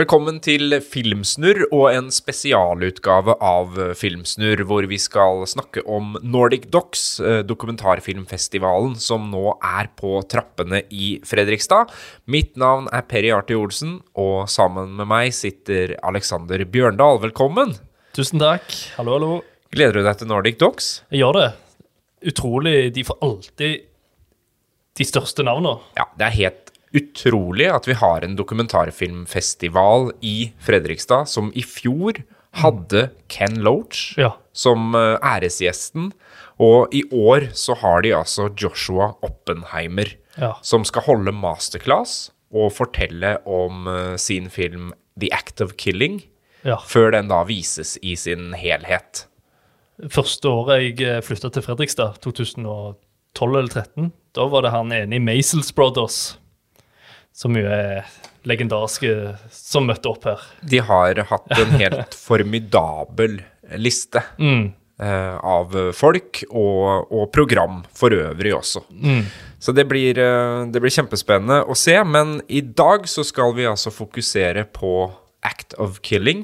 Velkommen til Filmsnurr og en spesialutgave av Filmsnurr, hvor vi skal snakke om Nordic Docs, eh, dokumentarfilmfestivalen som nå er på trappene i Fredrikstad. Mitt navn er Perry Arti Olsen, og sammen med meg sitter Alexander Bjørndal. Velkommen! Tusen takk. Hallo, hallo. Gleder du deg til Nordic Docs? Jeg gjør det. Utrolig. De får alltid de største navnene. Ja, det er helt utrolig at vi har en dokumentarfilmfestival i Fredrikstad som i fjor hadde Ken Loach Ja. som eh, æresgjesten. Og i år så har de altså Joshua Oppenheimer, Ja. som skal holde masterclass og fortelle om eh, sin film The Act of Killing, ja. før den da vises i sin helhet. Første året jeg flytta til Fredrikstad, 2012 eller 2013, da var det han ene i Maisels Brothers, som jo er legendariske, som møtte opp her. De har hatt en helt formidabel liste eh, av folk, og, og program for øvrig også. Så det blir, uh, det blir kjempespennende å se, men i dag så skal vi altså fokusere på Act of Killing,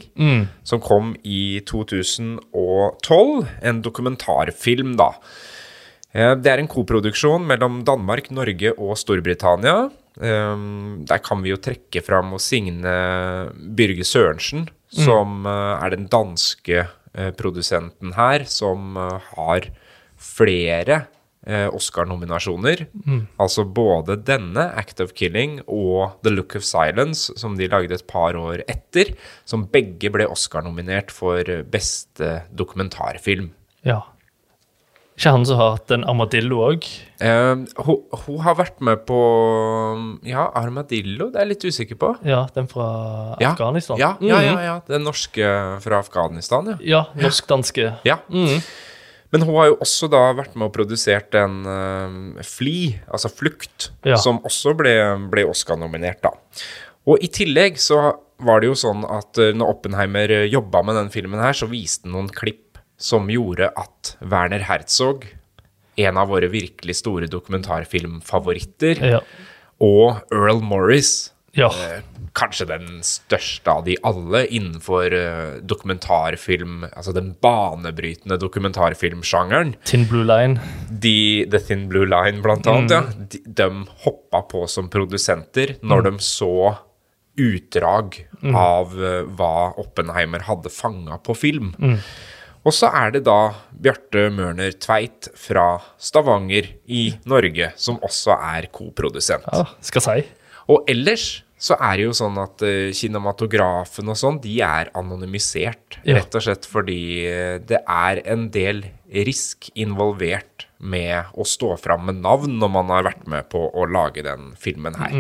som kom i 2012. En dokumentarfilm, da. Eh, Det er en koproduksjon mellom Danmark, Norge og Storbritannia. Um, der kan vi jo trekke fram og signe Byrge Sørensen, som mm. er den danske uh, produsenten her, som uh, har flere Oscar-nominasjoner. Altså både denne, Act of Killing, og The Look of Silence, som de lagde et par år etter, som begge ble Oscar-nominert for beste dokumentarfilm. Ja. Ikke han som har hatt en armadillo òg? Eh, hun, hun har vært med på Ja, Armadillo, det er jeg litt usikker på. Ja, den fra Ja, Afghanistan? Ja, ja, ja, Mhm. ja. Den norske fra Afghanistan, ja. Ja, norsk-danske. ja. Men hun har jo også da vært med og produsert en uh, Fli, altså Flukt, Ja. som også ble, ble Oscar-nominert, da. Og i tillegg så var det jo sånn at eh, når Oppenheimer eh, jobba med den filmen her, så viste han noen klipp som gjorde at Werner Herzog, en av våre virkelig store dokumentarfilmfavoritter, Ja. og Earl Morris, ja. eh, kanskje den største av de alle innenfor eh, dokumentarfilm, altså den banebrytende dokumentarfilmsjangeren. Tin Blue Line. De, The Thin Blue Line, blant annet, ja. De, de hoppa på som produsenter når de så utdrag av eh, hva Oppenheimer hadde fanga på film. Og så er det da Bjarte Mørner Tveit fra Stavanger i Norge som også er koprodusent. Ja, skal si. Og ellers så er det jo sånn at uh, kinematografen og sånn, de er anonymisert. Ja. Rett og slett fordi eh, det er en del risk involvert med å stå fram med navn når man har vært med på å lage den filmen her.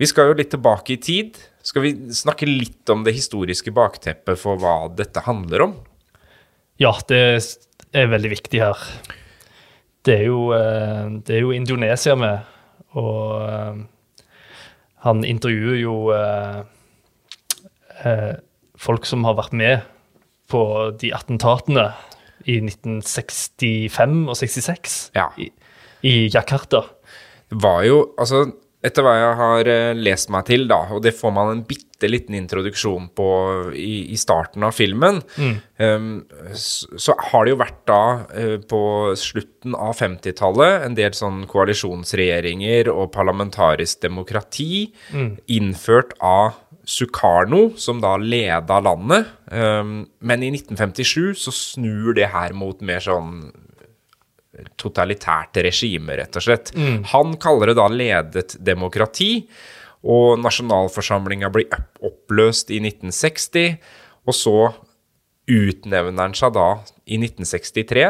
Vi skal jo litt tilbake i tid. Skal vi snakke litt om det historiske bakteppet for hva dette handler om? Ja, det er veldig viktig her. Det er jo, eh, det er jo Indonesia med, og eh, han intervjuer jo eh, folk som har vært med på de attentatene i 1965 og 66 Ja. i, i Jakarta. Det var jo, altså etter hva jeg har eh, lest meg til, da, og det får man en bitte liten introduksjon på i, i starten av filmen, em, så, så har det jo vært da uh, på slutten av 50-tallet en del sånn koalisjonsregjeringer og parlamentarisk demokrati innført av Sukarno, som da leda landet. Um, men i 1957 så snur det her mot mer sånn totalitært regime, rett og slett. Han kaller det da ledet demokrati, og nasjonalforsamlinga blir oppløst i 1960, og så utnevner han seg da i 1963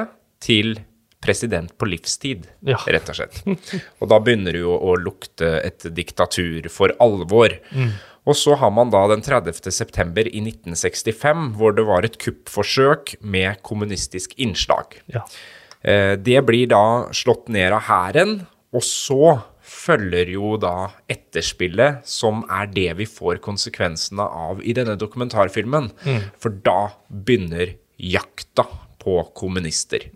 til president på livstid, Ja. rett og slett. Og da begynner det jo å lukte et diktatur for alvor. Og så har man da den 30. september i 1965, hvor det var et kuppforsøk med kommunistisk innslag. Ja. Eh, Det blir da slått ned av hæren, og så følger jo da etterspillet, som er det vi får konsekvensene av i denne dokumentarfilmen. For da begynner jakta på kommunister.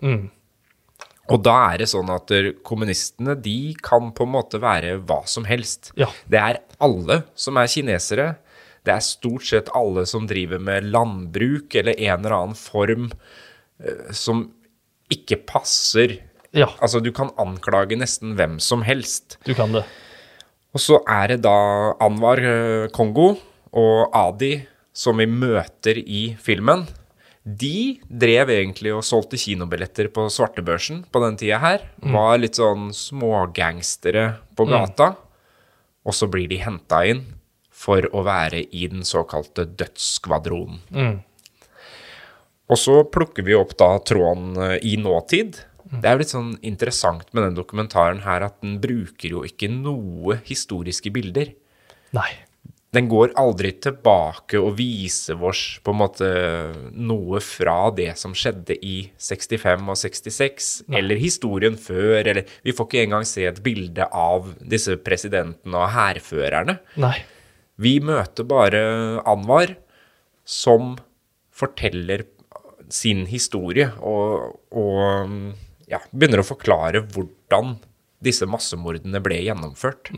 Og da er det sånn at kommunistene de kan på en måte være hva som helst. Ja. Det er alle som er kinesere. Det er stort sett alle som driver med landbruk eller en eller annen form eh, som ikke passer. Ja, Altså, du kan anklage nesten hvem som helst. du kan det. Og så er det da Anwar eh, Kongo og Adi som vi møter i filmen. De drev egentlig og solgte kinobilletter på svartebørsen på den tida her. Var litt sånn smågangstere på gata. Og så blir de henta inn for å være i den såkalte dødsskvadronen. Og så plukker vi opp da tråden eh, i nåtid. Det er jo litt sånn interessant med den dokumentaren her at den bruker jo ikke noe historiske bilder. Nei. Den går aldri tilbake og viser oss på en måte noe fra det som skjedde i 65 og 66, eller historien før, eller Vi får ikke engang se et bilde av disse presidentene og hærførerne. Nei. Vi møter bare Anwar, som forteller sin historie og, og ja, begynner å forklare hvordan disse massemordene ble gjennomført.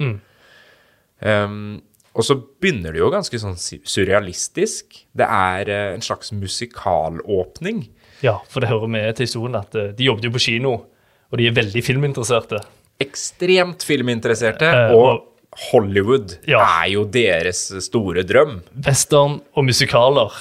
Um, og så begynner det jo ganske sånn surrealistisk. Det er eh, en slags musikalåpning. Ja, for det hører med til historien at eh, de jobbet jo på kino, og de er veldig filminteresserte. Ekstremt filminteresserte, Eh, og Hollywood Ja. er jo deres store drøm. Western og musikaler.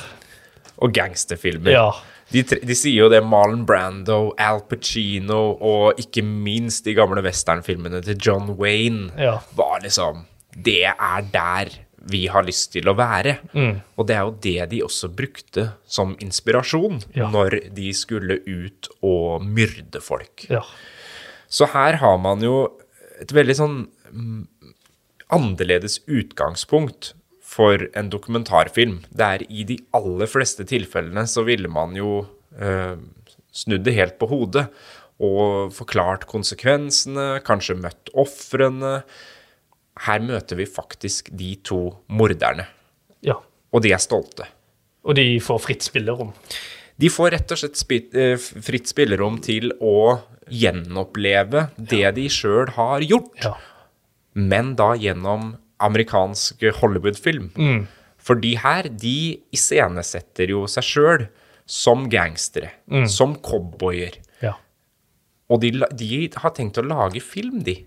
Og gangsterfilmer. Ja. De, de sier jo det Marlon Brando, Al Pacino og ikke minst de gamle westernfilmene til John Wayne Ja. var liksom Det er der vi har lyst til å være. Mm. Og det er jo det de også brukte som inspirasjon Ja. når de skulle ut og myrde folk. ja. Så her har man jo et veldig sånn mm, annerledes utgangspunkt for en dokumentarfilm. Det er i de aller fleste tilfellene så ville man jo eh, snudd det helt på hodet og forklart konsekvensene, kanskje møtt ofrene. Her møter vi faktisk de to morderne, ja. og de er stolte. Og de får fritt spillerom. De får rett og slett spi eh, fritt spillerom til å gjenoppleve det de sjøl har gjort. Ja. men da gjennom amerikansk Hollywood-film. For de her, de iscenesetter jo seg sjøl som gangstere, som cowboyer. ja. Og de, de har tenkt å lage film, de.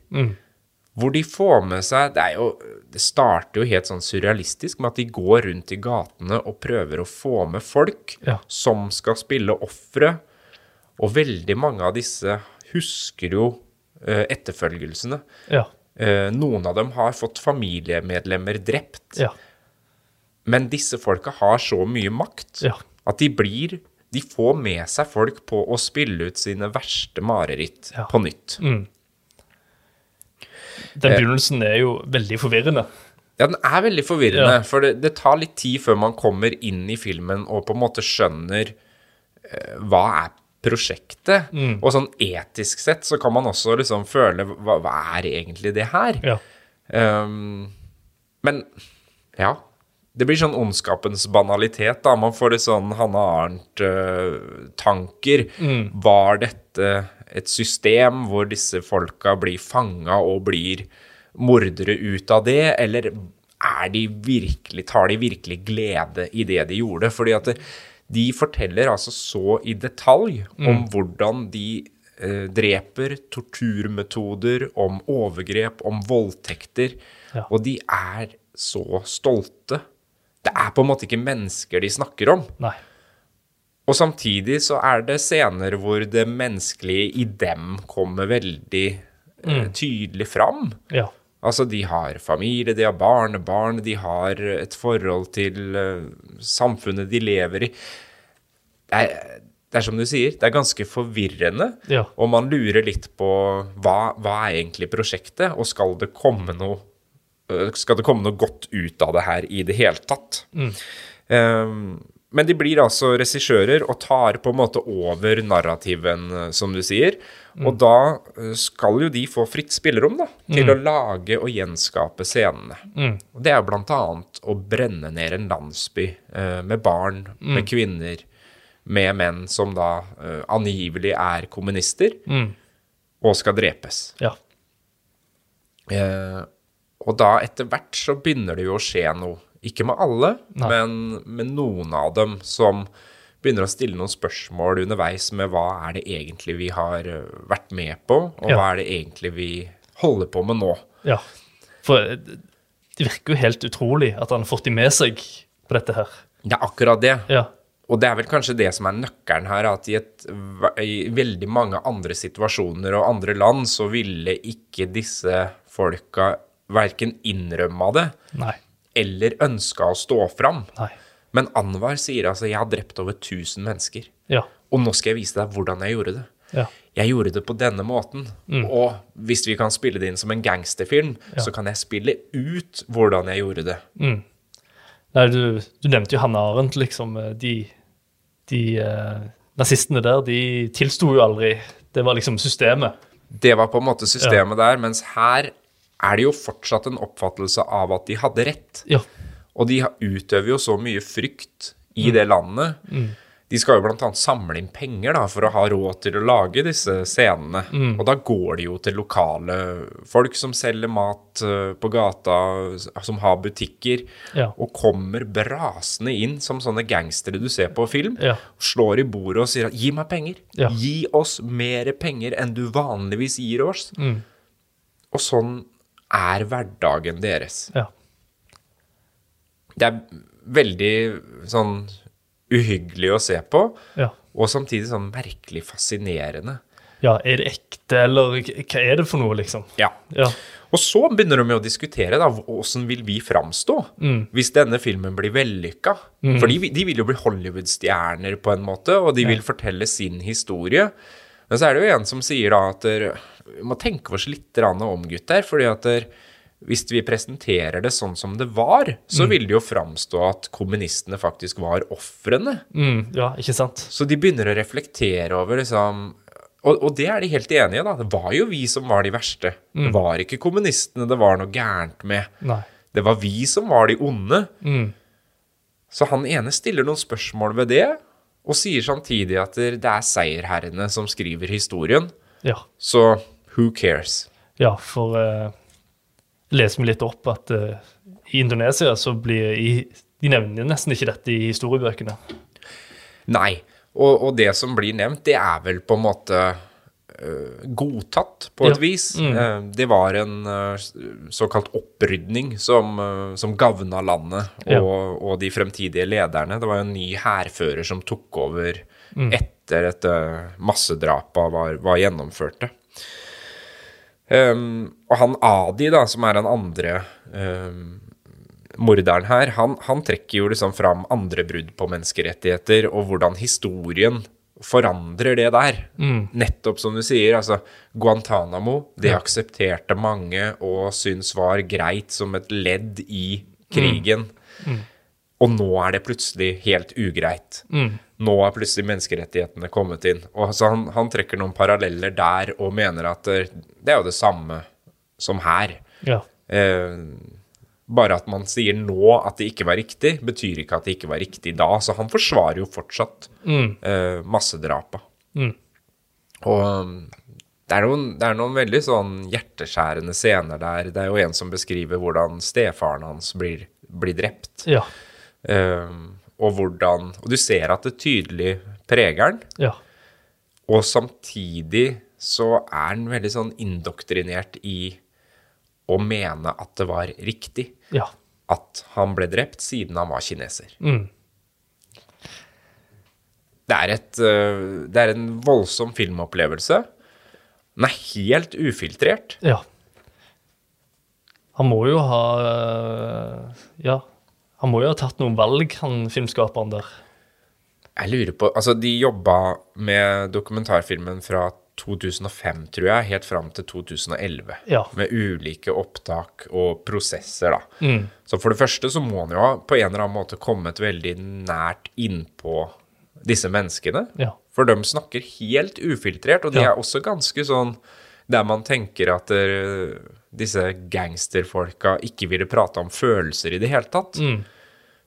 Hvor de får med seg Det er jo Det starter jo helt sånn surrealistisk med at de går rundt i gatene og prøver å få med folk Ja. som skal spille ofre. Og veldig mange av disse husker jo eh, etterfølgelsene. Ja. Eh, noen av dem har fått familiemedlemmer drept. Ja. Men disse folka har så mye makt Ja. at de blir De får med seg folk på å spille ut sine verste mareritt Ja. på nytt. Den begynnelsen er jo veldig forvirrende. Ja, den er veldig forvirrende, for det, det tar litt tid før man kommer inn i filmen og på en måte skjønner eh, hva er prosjektet. Mm. Og sånn etisk sett så kan man også liksom føle hva, hva er egentlig det her? Ja. Um, men ja. Det blir sånn ondskapens banalitet, da. Man får litt sånn Hanne Arnt-tanker. Var dette et system hvor disse folka blir fanga og blir mordere ut av det, eller er de virkelig, tar de virkelig glede i det de gjorde? Fordi at det, de forteller altså så i detalj om hvordan de eh, dreper, torturmetoder, om overgrep, om voldtekter. Ja. Og de er så stolte. Det er på en måte ikke mennesker de snakker om. Nei. Og samtidig så er det scener hvor det menneskelige i dem kommer veldig mm. tydelig fram. Ja. Altså, de har familie, de har barnebarn, de har et forhold til eh, samfunnet de lever i. Det er, det er som du sier, det er ganske forvirrende. Ja. Og man lurer litt på hva, hva er egentlig prosjektet, og skal det komme noe øh, skal det komme noe godt ut av det her i det hele tatt? Um, men de blir altså regissører og tar på en måte over narrativen, øh, som du sier. Og da øh, skal jo de få fritt spillerom da, til å lage og gjenskape scenene. Og det er annet å brenne ned en landsby øh, med barn, med kvinner, med menn som da øh, angivelig er kommunister, og skal drepes. Ja. Eh, og da etter hvert så begynner det jo å skje noe. Ikke med alle, men med noen av dem som begynner å stille noen spørsmål underveis med hva er det egentlig vi har eh, vært med på, og Ja. hva er det egentlig vi holder på med nå. Ja. For eh, det virker jo helt utrolig at han har fått de med seg på dette her. Det er akkurat det. Ja. Og det er vel kanskje det som er nøkkelen her, at i, et, i veldig mange andre situasjoner og andre land så ville ikke disse folka verken innrømma det Nei. eller ønska å stå fram. Nei. Men Anwar sier altså 'jeg har drept over 1000 mennesker', Ja. og nå skal jeg vise deg hvordan jeg gjorde det. Ja. Jeg gjorde det på denne måten. Og hvis vi kan spille det inn som en gangsterfilm, så kan jeg spille ut hvordan jeg gjorde det. Nei, du, du nevnte jo Hanne Arendt, liksom. De, de eh, nazistene der, de tilsto jo aldri. Det var liksom systemet. Det var på en måte systemet der, mens her er det jo fortsatt en oppfattelse av at de hadde rett. Ja. Og de utøver jo så mye frykt i det landet. De skal jo annet samle inn penger da, for å ha råd til å lage disse scenene. Og da går de jo til lokale folk som selger mat eh, på gata, som har butikker, Ja. og kommer brasende inn som sånne gangstere du ser på film. Ja. Slår i bordet og sier at 'gi meg penger'. Ja. Gi oss mer penger enn du vanligvis gir oss. Og sånn er hverdagen deres. Ja. Det er veldig sånn uhyggelig å se på, Ja. og samtidig sånn merkelig fascinerende. ja. Er det ekte, eller hva er det for noe, liksom? Ja. Ja. Og så begynner de med å diskutere da, hvordan vil vi framstå hvis denne filmen blir vellykka. For de, de vil jo bli Hollywood-stjerner på en måte, og de vil fortelle sin historie. Men så er det jo en som sier da at vi må tenke oss litt om, gutter, fordi at der, hvis vi presenterer det sånn som det var, så vil det jo framstå at kommunistene faktisk var ofrene. Mm, ja, ikke sant? Så de begynner å reflektere over liksom og, og det er de helt enige i, da. Det var jo vi som var de verste. Det var ikke kommunistene det var noe gærent med. Nei. Det var vi som var de onde. Mm. Så han ene stiller noen spørsmål ved det, og sier samtidig at det er seierherrene som skriver historien. Ja. Så who cares? Ja, for uh, leser vi litt opp at uh, i Indonesia så blir i, De nevner nesten ikke dette i historiebøkene. Nei. Og, og det som blir nevnt, det er vel på en måte uh, godtatt, på et Ja. vis. Eh, det var en såkalt opprydning som, som gavna landet og, Ja. og de fremtidige lederne. Det var jo en ny hærfører som tok over etter at masse massedrapa var, var gjennomførte. Um, og han Adi, da, som er den andre um, morderen her, han, han trekker jo liksom fram andre brudd på menneskerettigheter, og hvordan historien forandrer det der. Nettopp som du sier, altså Guantánamo, det aksepterte mange og syns var greit som et ledd i krigen. Og nå er det plutselig helt ugreit. Nå er plutselig menneskerettighetene kommet inn. Og altså, han, han trekker noen paralleller der og mener at det, det er jo det samme som her. Ja. Eh, bare at man sier nå at det ikke var riktig, betyr ikke at det ikke var riktig da. Så han forsvarer jo fortsatt eh, massedrapa. Og um, det er, noen, det er noen veldig sånn hjerteskjærende scener der. Det er jo en som beskriver hvordan stefaren hans blir, blir drept. Ja. Eh, og hvordan Og du ser at det tydelig preger den. Ja. Og samtidig så er den veldig sånn indoktrinert i å mene at det var riktig Ja. at han ble drept siden han var kineser. Mm. Det er, et, øh, det er en voldsom filmopplevelse. Den er helt ufiltrert. Ja. Han må jo ha eh, Ja. Han må jo ha tatt noen valg, han filmskaperen der. Jeg lurer på Altså, de jobba med dokumentarfilmen fra 2005, tror jeg, helt fram til 2011. Ja. Med ulike opptak og prosesser, da. Så for det første så må han jo ha på en eller annen måte kommet veldig nært innpå disse menneskene. Ja. For de snakker helt ufiltrert, og de Ja. er også ganske sånn der man tenker at uh, disse gangsterfolka ikke ville prate om følelser i det hele tatt.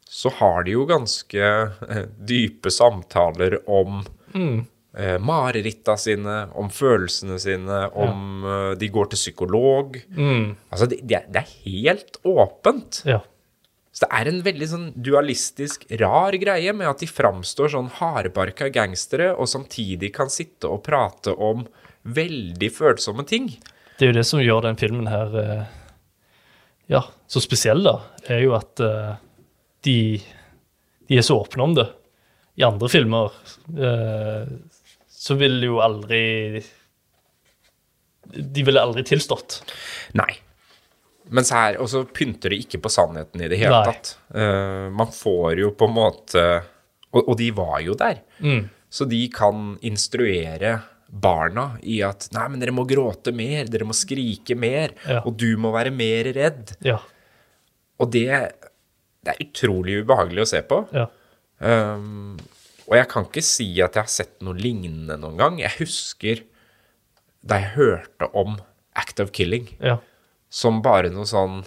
Så har de jo ganske uh, dype samtaler om eh, mareritta sine, om følelsene sine, om eh, de går til psykolog. Altså, det, det, er, det er helt åpent. Ja. Så det er en veldig sånn dualistisk, rar greie med at de framstår sånn hardbarka gangstere, og samtidig kan sitte og prate om veldig følsomme ting. Det er jo det som gjør den filmen her eh, ja, så spesiell, da. Er jo at eh, de, de er så åpne om det. I andre filmer eh, så vil jo aldri De ville aldri tilstått. Nei. Mens her Og så pynter de ikke på sannheten i det hele Nei. tatt. Uh, man får jo på en måte Og, og de var jo der. Mm. Så de kan instruere barna i at Nei, men dere må gråte mer, dere må skrike mer, Ja. og du må være mer redd. Ja. Og det, det er utrolig ubehagelig å se på. ja. Um, og jeg kan ikke si at jeg har sett noe lignende noen gang. Jeg husker da jeg hørte om Act of Killing ja. som bare noe sånn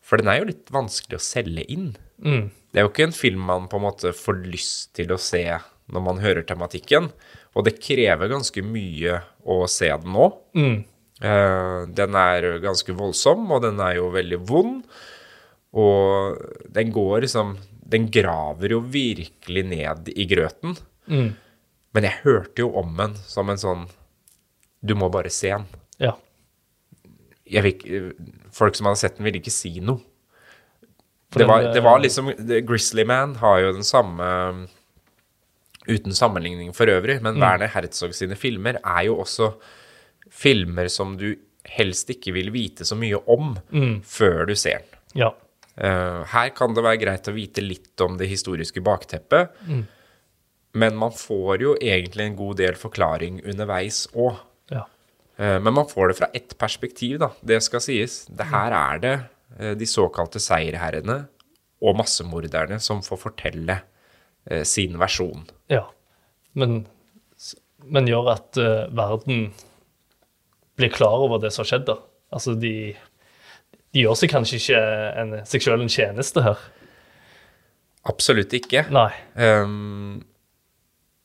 For den er jo litt vanskelig å selge inn. Mm. Det er jo ikke en film man på en måte får lyst til å se når man hører tematikken. Og det krever ganske mye å se den nå. Mm. Eh, den er ganske voldsom, og den er jo veldig vond. Og den går liksom Den graver jo virkelig ned i grøten. Mm. Men jeg hørte jo om den som en sånn Du må bare se den. Ja. Jeg vil folk som hadde sett den, ville ikke si noe. Det var, det eh, var liksom Grizzly Man har jo den samme Uten sammenligning for øvrig, Mm. men Werner Herzog sine filmer er jo også filmer som du helst ikke vil vite så mye om Mm. før du ser den. Ja. Uh, her kan det være greit å vite litt om det historiske bakteppet, Mm. men man får jo egentlig en god del forklaring underveis òg. ja. Uh, Men man får det fra ett perspektiv, da. Det skal sies. Det her er det uh, de såkalte seierherrene og massemorderne som får fortelle eh, sin versjon. ja. Men, men gjør at eh, verden blir klar over det som har skjedd, da. Altså, de, de gjør seg kanskje ikke en, seg sjøl en tjeneste her. Absolutt ikke. Nei. Um,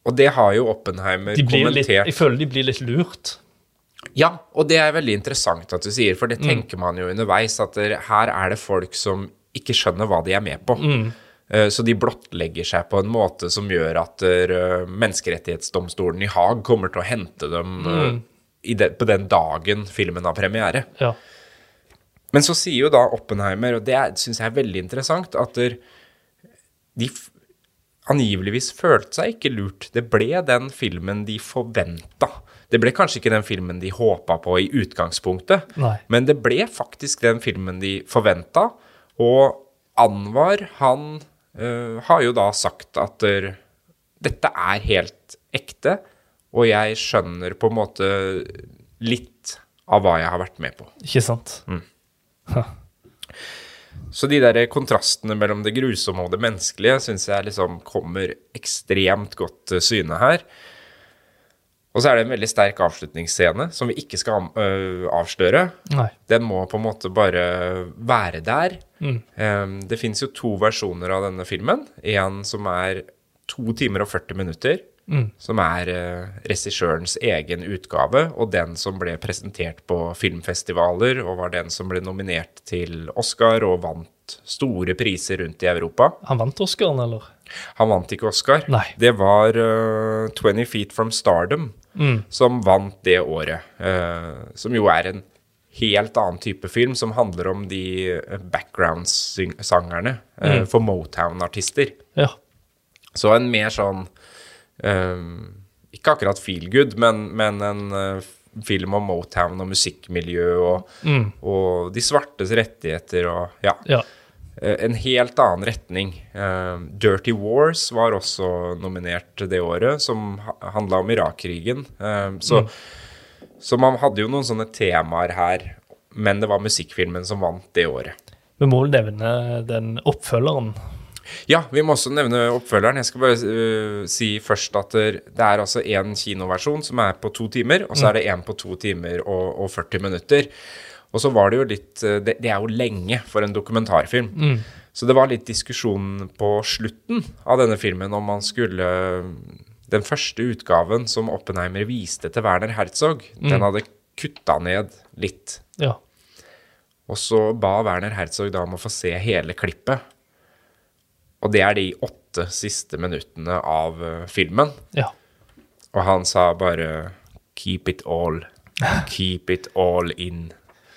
og det har jo Oppenheimer kommentert. litt, jeg føler de blir litt lurt. Ja, og det er veldig interessant at du sier, for det Mm. tenker man jo underveis, at her er det folk som ikke skjønner hva de er med på. Mm. Eh, Så de blottlegger seg på en måte som gjør at eh, menneskerettighetsdomstolen i Haag kommer til å hente dem eh, Mm. i det, på den dagen filmen har premiere. Ja. Men så sier jo da Oppenheimer, og det syns jeg er veldig interessant, at de angiveligvis følte seg ikke lurt. Det ble den filmen de forventa. Det ble kanskje ikke den filmen de håpa på i utgangspunktet, Nei. men det ble faktisk den filmen de forventa. Og Anwar, han har jo da sagt at dette er helt ekte, og jeg skjønner på en måte litt av hva jeg har vært med på. Ikke sant? Så de der kontrastene mellom det grusomme og det menneskelige syns jeg liksom kommer ekstremt godt til syne her. Og så er det en veldig sterk avslutningsscene som vi ikke skal øh, avsløre. Nei. Den må på en måte bare være der. Mm. Um, det fins jo to versjoner av denne filmen. En som er to timer og 40 minutter. Mm. Som er uh, regissørens egen utgave, og den som ble presentert på filmfestivaler, og var den som ble nominert til Oscar og vant store priser rundt i Europa. Han vant Oscaren, eller? Han vant ikke Oscar. Nei. Det var uh, 20 Feet From Stardom Mm. som vant det året. Uh, som jo er en helt annen type film, som handler om de uh, background-sangerne mm. for Motown-artister. Ja. Så en mer sånn um, Ikke akkurat feel good, men, men en uh, film om Motown og musikkmiljø og, Mm. og de svartes rettigheter og ja. ja. Eh, en helt annen retning. Uh, Dirty Wars var også nominert det året, som handla om Irak-krigen. Eh, så, så man hadde jo noen sånne temaer her, men det var musikkfilmen som vant det året. Vi må vel nevne den oppfølgeren. Ja, vi må også nevne oppfølgeren. Jeg skal bare uh, si først at det er altså en kinoversjon som er på to timer, og så er det en på to timer og, og 40 minutter. Og så var det jo litt eh, det, det er jo lenge for en dokumentarfilm. Så det var litt diskusjon på slutten av denne filmen om man skulle Den første utgaven som Oppenheimer viste til Werner Herzog, den hadde kutta ned litt. Ja. Og så ba Werner Herzog da om å få se hele klippet. Og det er de åtte siste minuttene av eh, filmen. Ja. Og han sa bare 'keep it all'. Keep it all in.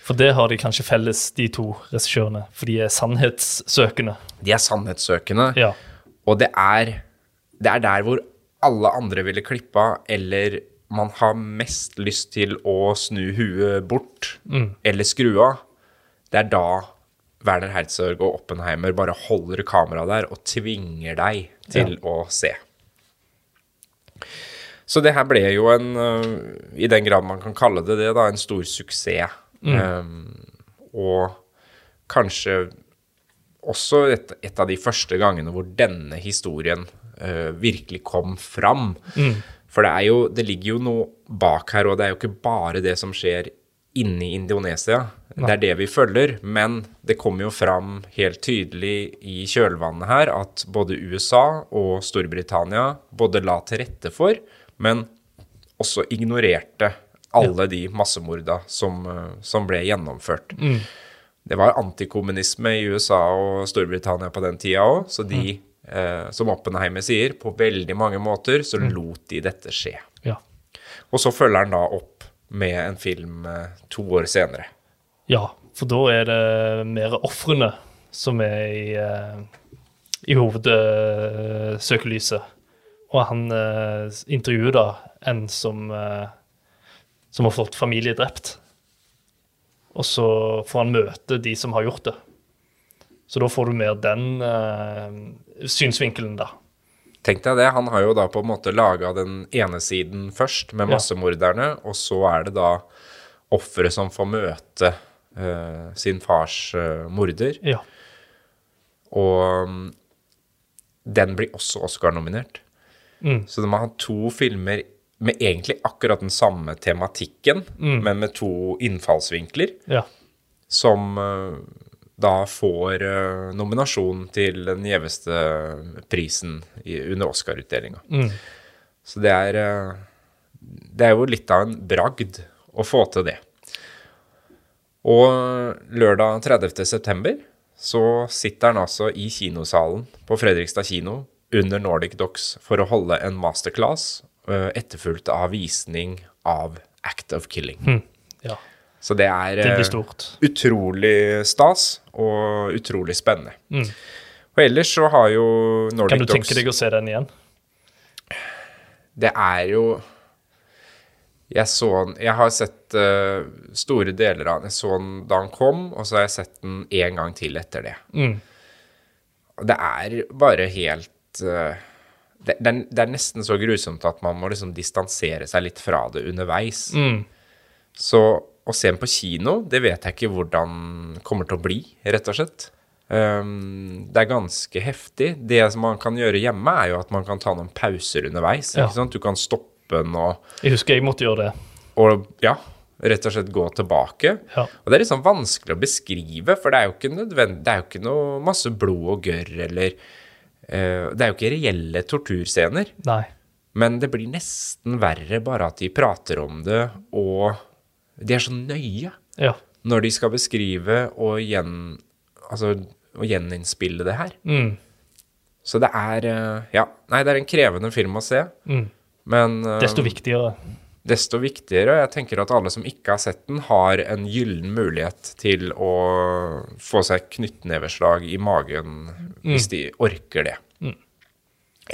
For det har de kanskje felles, de to regissørene. For de er sannhetssøkende. De er sannhetssøkende, Ja. og det er, det er der hvor alle andre ville klippa, eller man har mest lyst til å snu huet bort, eller skru av. Det er da Werner Herzog og Oppenheimer bare holder kameraet der og tvinger deg til å se. Så det her ble jo en, øh, i den grad man kan kalle det det, da, en stor suksess. Um, og kanskje også et, et av de første gangene hvor denne historien virkelig kom fram. For det, er jo, det ligger jo noe bak her, og det er jo ikke bare det som skjer inni Indonesia. Indonesia. Det er det vi følger, men det kommer jo fram helt tydelig i kjølvannet her at både USA og Storbritannia både la til rette for, men også ignorerte alle de massemorda som, eh, som ble gjennomført. Det var antikommunisme i USA og Storbritannia på den tida òg, så de, eh, som Oppenheimer sier, på veldig mange måter så lot de dette skje. Ja. Og så følger han da opp med en film eh, to år senere. ja. For da er det mer ofrene som er i, eh, i hovedsøkelyset. Og han eh, intervjuer da en som, eh, som har fått familie drept. Og så får han møte de som har gjort det. Så da får du mer den uh, synsvinkelen, da. Tenk deg det, han har jo da på en måte laga den ene siden først, med Ja. massemorderne, og så er det da offeret som får møte uh, sin fars uh, morder. Ja. Og um, den blir også Oscar-nominert. Mm. Så de har hatt to filmer med egentlig akkurat den samme tematikken, men med to innfallsvinkler, ja. som eh, da får uh, nominasjon til den gjeveste prisen i, under Oscar-utdelinga. Mm. Så det er uh, Det er jo litt av en bragd å få til det. Og lørdag 30. september så sitter han altså i kinosalen på Fredrikstad kino under Nordic Docs for å holde en masterclass, uh, etterfulgt av visning av Act of Killing. ja. Så det er Det eh, utrolig stas og utrolig spennende. Og ellers så har jo Nordic Dogs Kan du tenke deg å se den igjen? Det er jo Jeg så den Jeg har sett uh, store deler av den. Jeg så den da den kom, og så har jeg sett den en gang til etter det. Mm. Og det er bare helt uh, det, det, det er nesten så grusomt at man må liksom distansere seg litt fra det underveis. Mm. Så å se den på kino, det vet jeg ikke hvordan kommer til å bli, rett og slett. Um, det er ganske heftig. Det som man kan gjøre hjemme, er jo at man kan ta noen pauser underveis. Ja. Du kan stoppe den og, Jeg husker jeg måtte gjøre det. og ja, rett og slett gå tilbake. Ja. Og det er litt sånn vanskelig å beskrive, for det er jo ikke nødvendig Det er jo ikke noe masse blod og gørr eller uh, Det er jo ikke reelle torturscener. Nei. Men det blir nesten verre bare at de prater om det, og de er så nøye Ja. når de skal beskrive og, gjen, altså, og gjeninnspille det her. Mm. Så det er eh, Ja, nei, det er en krevende film å se, Mm. men eh, Desto viktigere. desto viktigere. Jeg tenker at alle som ikke har sett den, har en gyllen mulighet til å få seg knyttneveslag i magen hvis de orker det.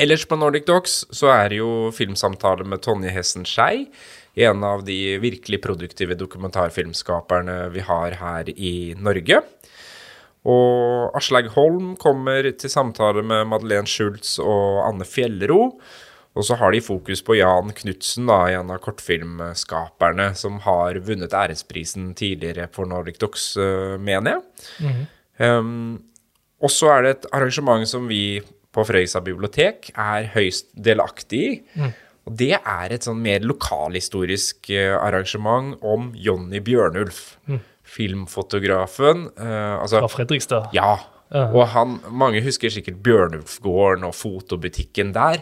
Ellers på Nordic Docs så er det jo filmsamtale med Tonje Hessen Skei, en av de virkelig produktive dokumentarfilmskaperne vi har her i Norge. Og Aslaug Holm kommer til samtale med Madeleine Schultz og Anne Fjellro. Og så har de fokus på Jan Knutsen, en av kortfilmskaperne som har vunnet æresprisen tidligere for Nordic Docs, eh, mener jeg. Um, og så er det et arrangement som vi på Frøysa bibliotek er høyst delaktig i. Og det er et sånn mer lokalhistorisk eh, arrangement om Jonny Bjørnulf. Filmfotografen. eh, altså, Fra Fredrikstad. ja. Og han, mange husker sikkert Bjørnulfgården og fotobutikken der.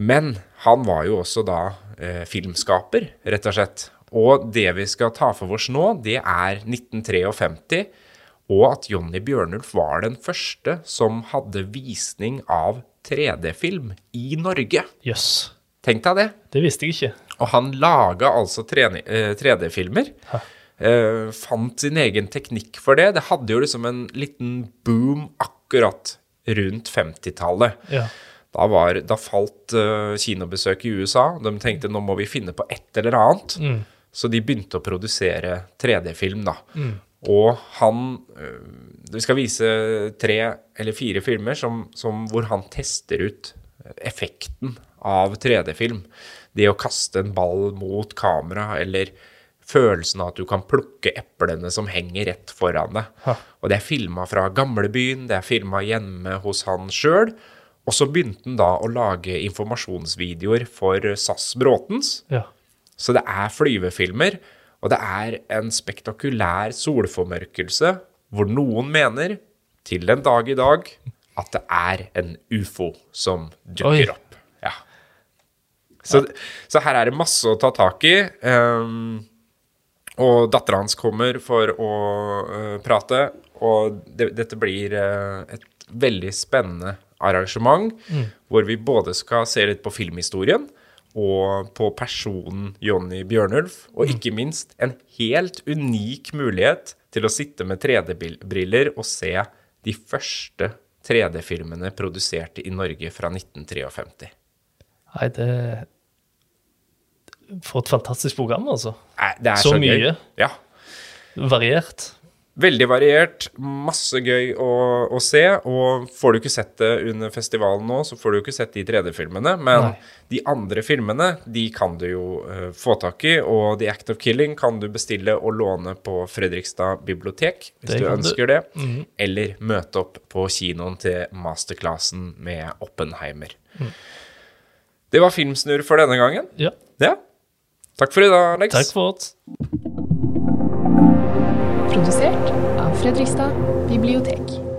Men han var jo også da eh, filmskaper, rett og slett. Og det vi skal ta for oss nå, det er 1953 og at Jonny Bjørnulf var den første som hadde visning av 3D-film i Norge. Yes. Tenk deg det. Det visste jeg ikke. Og han laga altså 3D-filmer. Uh, fant sin egen teknikk for det. Det hadde jo liksom en liten boom akkurat rundt 50-tallet. Ja. Da, var, da falt uh, kinobesøk i USA. De tenkte nå må vi finne på et eller annet. Mm. Så de begynte å produsere 3D-film, da. Mm. Og han Vi skal vise tre eller fire filmer som, som hvor han tester ut effekten av 3D-film. Det å kaste en ball mot kamera, eller følelsen av at du kan plukke eplene som henger rett foran deg. Ha. Og det er filma fra gamlebyen, det er filma hjemme hos han sjøl. Og så begynte han da å lage informasjonsvideoer for SAS Bråtens. Ja. Så det er flyvefilmer, og det er en spektakulær solformørkelse hvor noen mener, til den dag i dag, at det er en ufo som dukker Oi. opp. Så, så her er det masse å ta tak i. Um, og dattera hans kommer for å uh, prate, og det, dette blir uh, et veldig spennende arrangement, hvor vi både skal se litt på filmhistorien og på personen Jonny Bjørnulf, og ikke minst en helt unik mulighet til å sitte med 3D-briller og se de første 3D-filmene produsert i Norge fra 1953. Nei, det For et fantastisk program, altså. Nei, Det er Så så, gøy. mye. Ja. Variert. Veldig variert, masse gøy å, å se. Og får du ikke sett det under festivalen nå, så får du ikke sett de 3D-filmene. Men Nei. de andre filmene, de kan du jo uh, få tak i. Og The Act of Killing kan du bestille og låne på Fredrikstad bibliotek, hvis Det du ønsker du. det. Eller møte opp på kinoen til masterclassen med Oppenheimer. Det var Filmsnurr for denne gangen. Ja. Ja. Takk for i dag, Alex. Takk for oss. Produsert av Fredrikstad bibliotek.